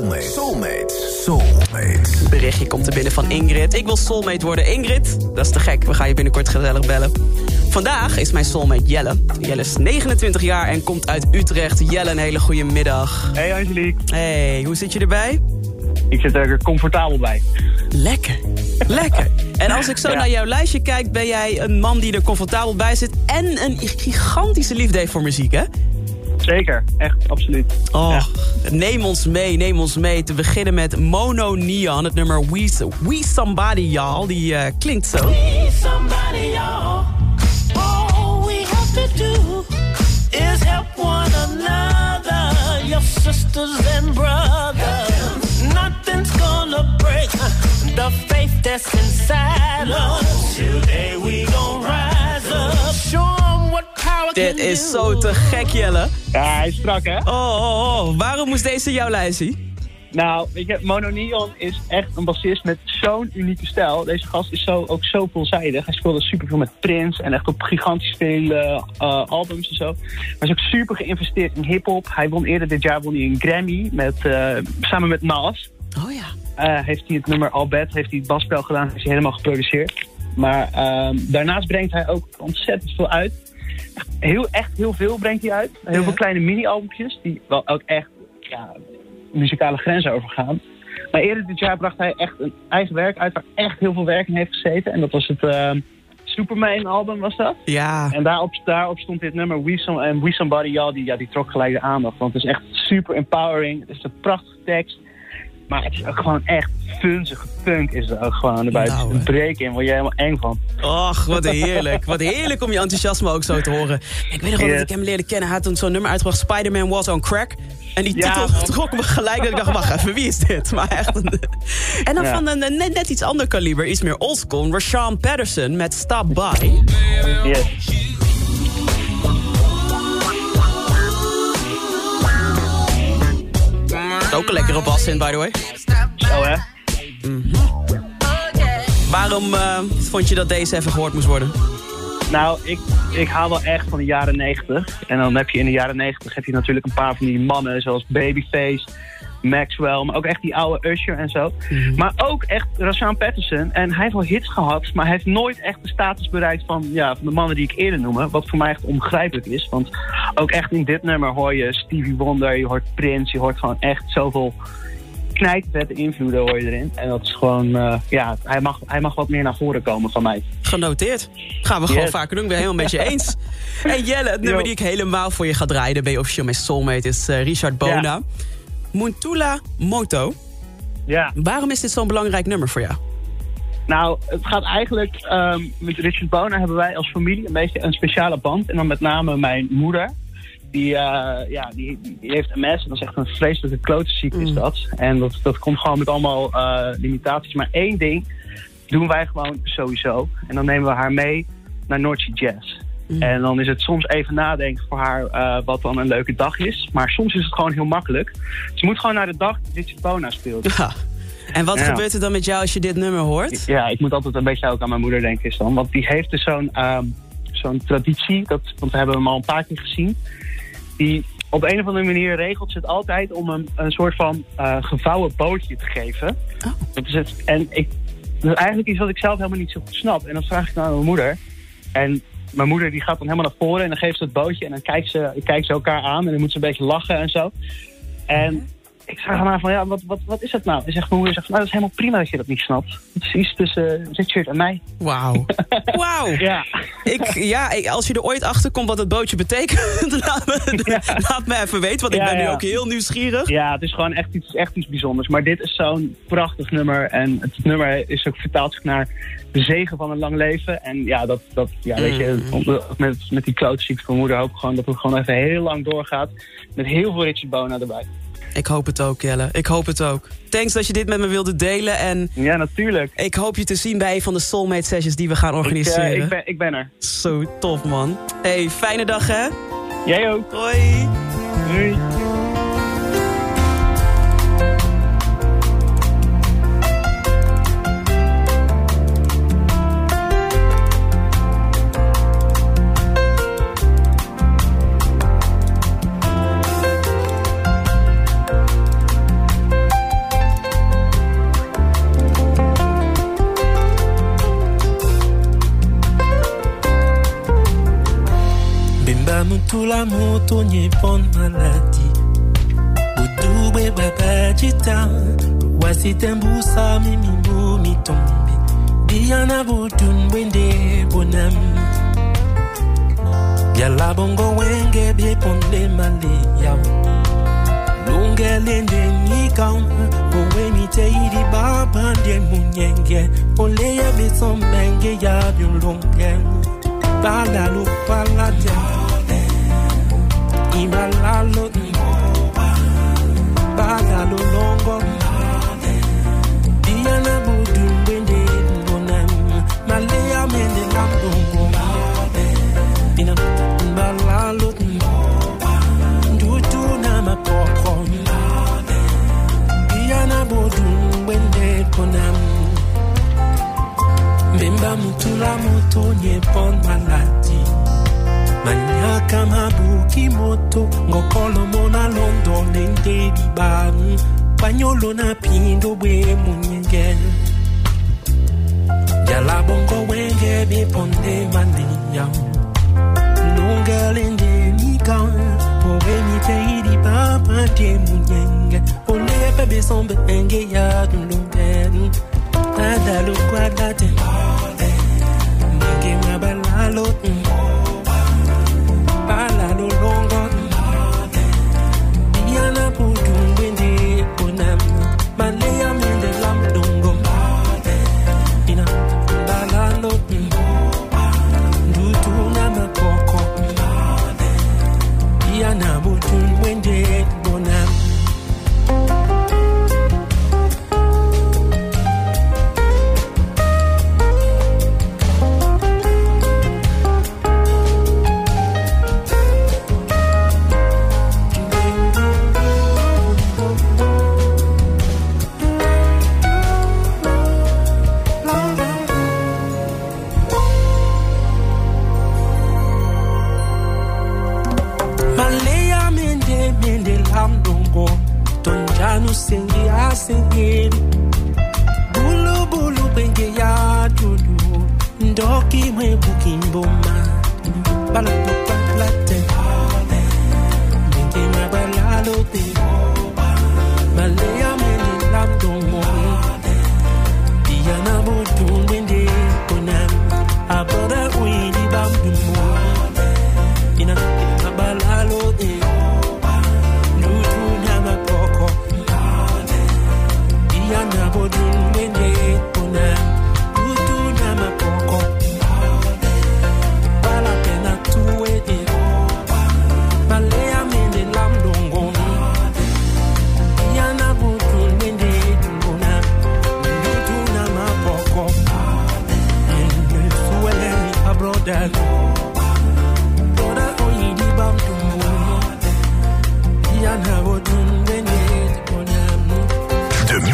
Soulmate. Soulmate. Soulmate. Berichtje komt er binnen van Ingrid. Ik wil soulmate worden. Ingrid, dat is te gek. We gaan je binnenkort gezellig bellen. Vandaag is mijn soulmate Jelle. Jelle is 29 jaar en komt uit Utrecht. Jelle, een hele goede middag. Hey Angelique. Hey, hoe zit je erbij? Ik zit er comfortabel bij. Lekker, lekker. En als ik zo naar jouw lijstje kijk... ben jij een man die er comfortabel bij zit... en een gigantische liefde heeft voor muziek, hè? Zeker, echt, absoluut. Oh, neem ons mee, neem ons mee. Te beginnen met Mono Neon, het nummer We, We Somebody Y'all. Die uh, klinkt zo. We somebody y'all. All we have to do is help one another. Your sisters and brothers. Nothing's gonna break the faith that's inside us. Today we gon' Dit is zo te gek, Jelle. Ja, hij is strak, hè? Oh, oh, oh. Waarom moest deze jouw lijstje? Nou, weet je, Mono Neon is echt een bassist met zo'n unieke stijl. Deze gast is zo, ook zo veelzijdig. Hij speelde superveel met Prince en echt op gigantisch veel eh, eh, albums en zo. Hij is ook super geïnvesteerd in hip-hop. Hij won eerder dit jaar won hij een Grammy met, eh, samen met Nas. Oh ja. Eh, heeft hij het nummer Albert, heeft hij het basspel gedaan, is hij helemaal geproduceerd. Maar ehm, daarnaast brengt hij ook ontzettend veel uit. Echt heel, echt heel veel brengt hij uit. Heel Ja. veel kleine mini-albumpjes die wel ook echt ja, muzikale grenzen overgaan. Maar eerder dit jaar bracht hij echt een eigen werk uit waar echt heel veel werk in heeft gezeten. En dat was het ehm, Superman album was dat. Ja, En daarop, daarop stond dit nummer We, Some, We Somebody Y'all, die, ja, die trok gelijk de aandacht. Want het is echt super empowering. Het is een prachtige tekst. Maar het is ook gewoon echt funzige punk is er ook gewoon erbij. Nou, het is hè. een break in, word je helemaal eng van. och, wat heerlijk. Wat heerlijk om je enthousiasme ook zo te horen. Ik weet nog wel dat ik hem leerde kennen. Hij had toen zo'n nummer uitgebracht, Spider-Man Was on Crack. En die titel trok me gelijk. Dat ik dacht, wacht even, wie is dit? Maar echt een... En dan Ja. van een net, net iets ander kaliber, iets meer oldschool. Rashawn Patterson met Stop By. Yes. Ook een lekkere bas in, by the way. Zo hè. Waarom eh, vond je dat deze even gehoord moest worden? Nou, ik, ik haal wel echt van de jaren 90. En dan heb je in de jaren 90 heb je natuurlijk een paar van die mannen zoals Babyface, Maxwell, maar ook echt die oude Usher en zo. Maar ook echt Rashaan Patterson. En hij heeft wel hits gehad, maar hij heeft nooit echt de status bereikt van, ja, van de mannen die ik eerder noemde. Wat voor mij echt onbegrijpelijk is. Want ook echt in dit nummer hoor je Stevie Wonder, je hoort Prince, je hoort gewoon echt zoveel knijtvette invloeden hoor je erin. En dat is gewoon, eh, ja, hij mag, hij mag wat meer naar voren komen van mij. Genoteerd. Gaan we gewoon vaker doen. Ik ben helemaal met je eens. En Jelle, het nummer Yo. die ik helemaal voor je ga draaien... ben je officieel mijn soulmate, is eh, Richard Bona. Ja. Muntula Moto. Ja. Waarom is dit zo'n belangrijk nummer voor jou? Nou, het gaat eigenlijk... ehm, met Richard Bona hebben wij als familie een beetje een speciale band. En dan met name mijn moeder. Die, eh, ja, die, die heeft MS en dat is echt een vreselijke klotenziekte is dat. En dat, dat komt gewoon met allemaal eh, limitaties. Maar één ding doen wij gewoon sowieso. En dan nemen we haar mee naar Noordse Jazz. En dan is het soms even nadenken voor haar eh, wat dan een leuke dag is. Maar soms is het gewoon heel makkelijk. Ze moet gewoon naar de dag dat Richard Bona speelt. Ja. En wat Ja. gebeurt er dan met jou als je dit nummer hoort? Ja, ik moet altijd een beetje ook aan mijn moeder denken is dan. Want die heeft dus zo'n ehm, zo'n traditie, dat, want we hebben hem al een paar keer gezien. Die op een of andere manier regelt ze het altijd om hem een soort van eh, gevouwen bootje te geven. Oh. Dat is het. En ik, dat is eigenlijk iets wat ik zelf helemaal niet zo goed snap. En dan vraag ik dan aan mijn moeder. En mijn moeder die gaat dan helemaal naar voren en dan geeft ze het bootje. En dan kijkt ze, kijkt ze elkaar aan en dan moet ze een beetje lachen en zo. En ik vraag aan haar van, ja, wat, wat, wat is dat nou? En zegt mijn moeder, zegt, van, nou, dat is helemaal prima dat je dat niet snapt. Het is iets tussen Richard en mij. Wauw. Wauw. Ja. Ik, ja, ik- als je er ooit achter komt wat het bootje betekent, laat me, laat me even weten, want ik Ja, ben nu ook heel nieuwsgierig. Ja, het is gewoon echt iets, echt iets bijzonders. Maar dit is zo'n prachtig nummer. En het nummer is ook vertaald zich naar de zegen van een lang leven. En ja, dat, dat ja, weet je, om- met, met die klootziekte van moeder hoop ik gewoon dat het gewoon even heel lang doorgaat. Met heel veel Richie Bona erbij. Ik hoop het ook, Jelle. Ik hoop het ook. Thanks dat je dit met me wilde delen. En Ja, natuurlijk. ik hoop je te zien bij een van de Soulmate Sessions die we gaan Ik, eh, organiseren. ik, ben, ik ben er. Zo tof, man. hey, fijne dag, hè? Jij ook. Hoi. Doei. tout la montagne bonne maladie. Boutoube baba jita, wasi tembusa mimi bumi tombe. Diana butun bende bonam. Yala bongo wenge bie ponde male yao. Lungelende nikam, bowe mite iri baba de munyenge. Ole ya besomenge ya biulonge. Bala lu pala. Imbala lo Bala lo longo maniaka mabuki moto ngokolo mona londo lende libamu banyolo na pindo bwe munyengela yala bongo wenge biponde mandeya lungalende nika pobe miteidi papa munyenge olepe besombe enge ya dulungeni tadalukwadate inwe walking mboma balopo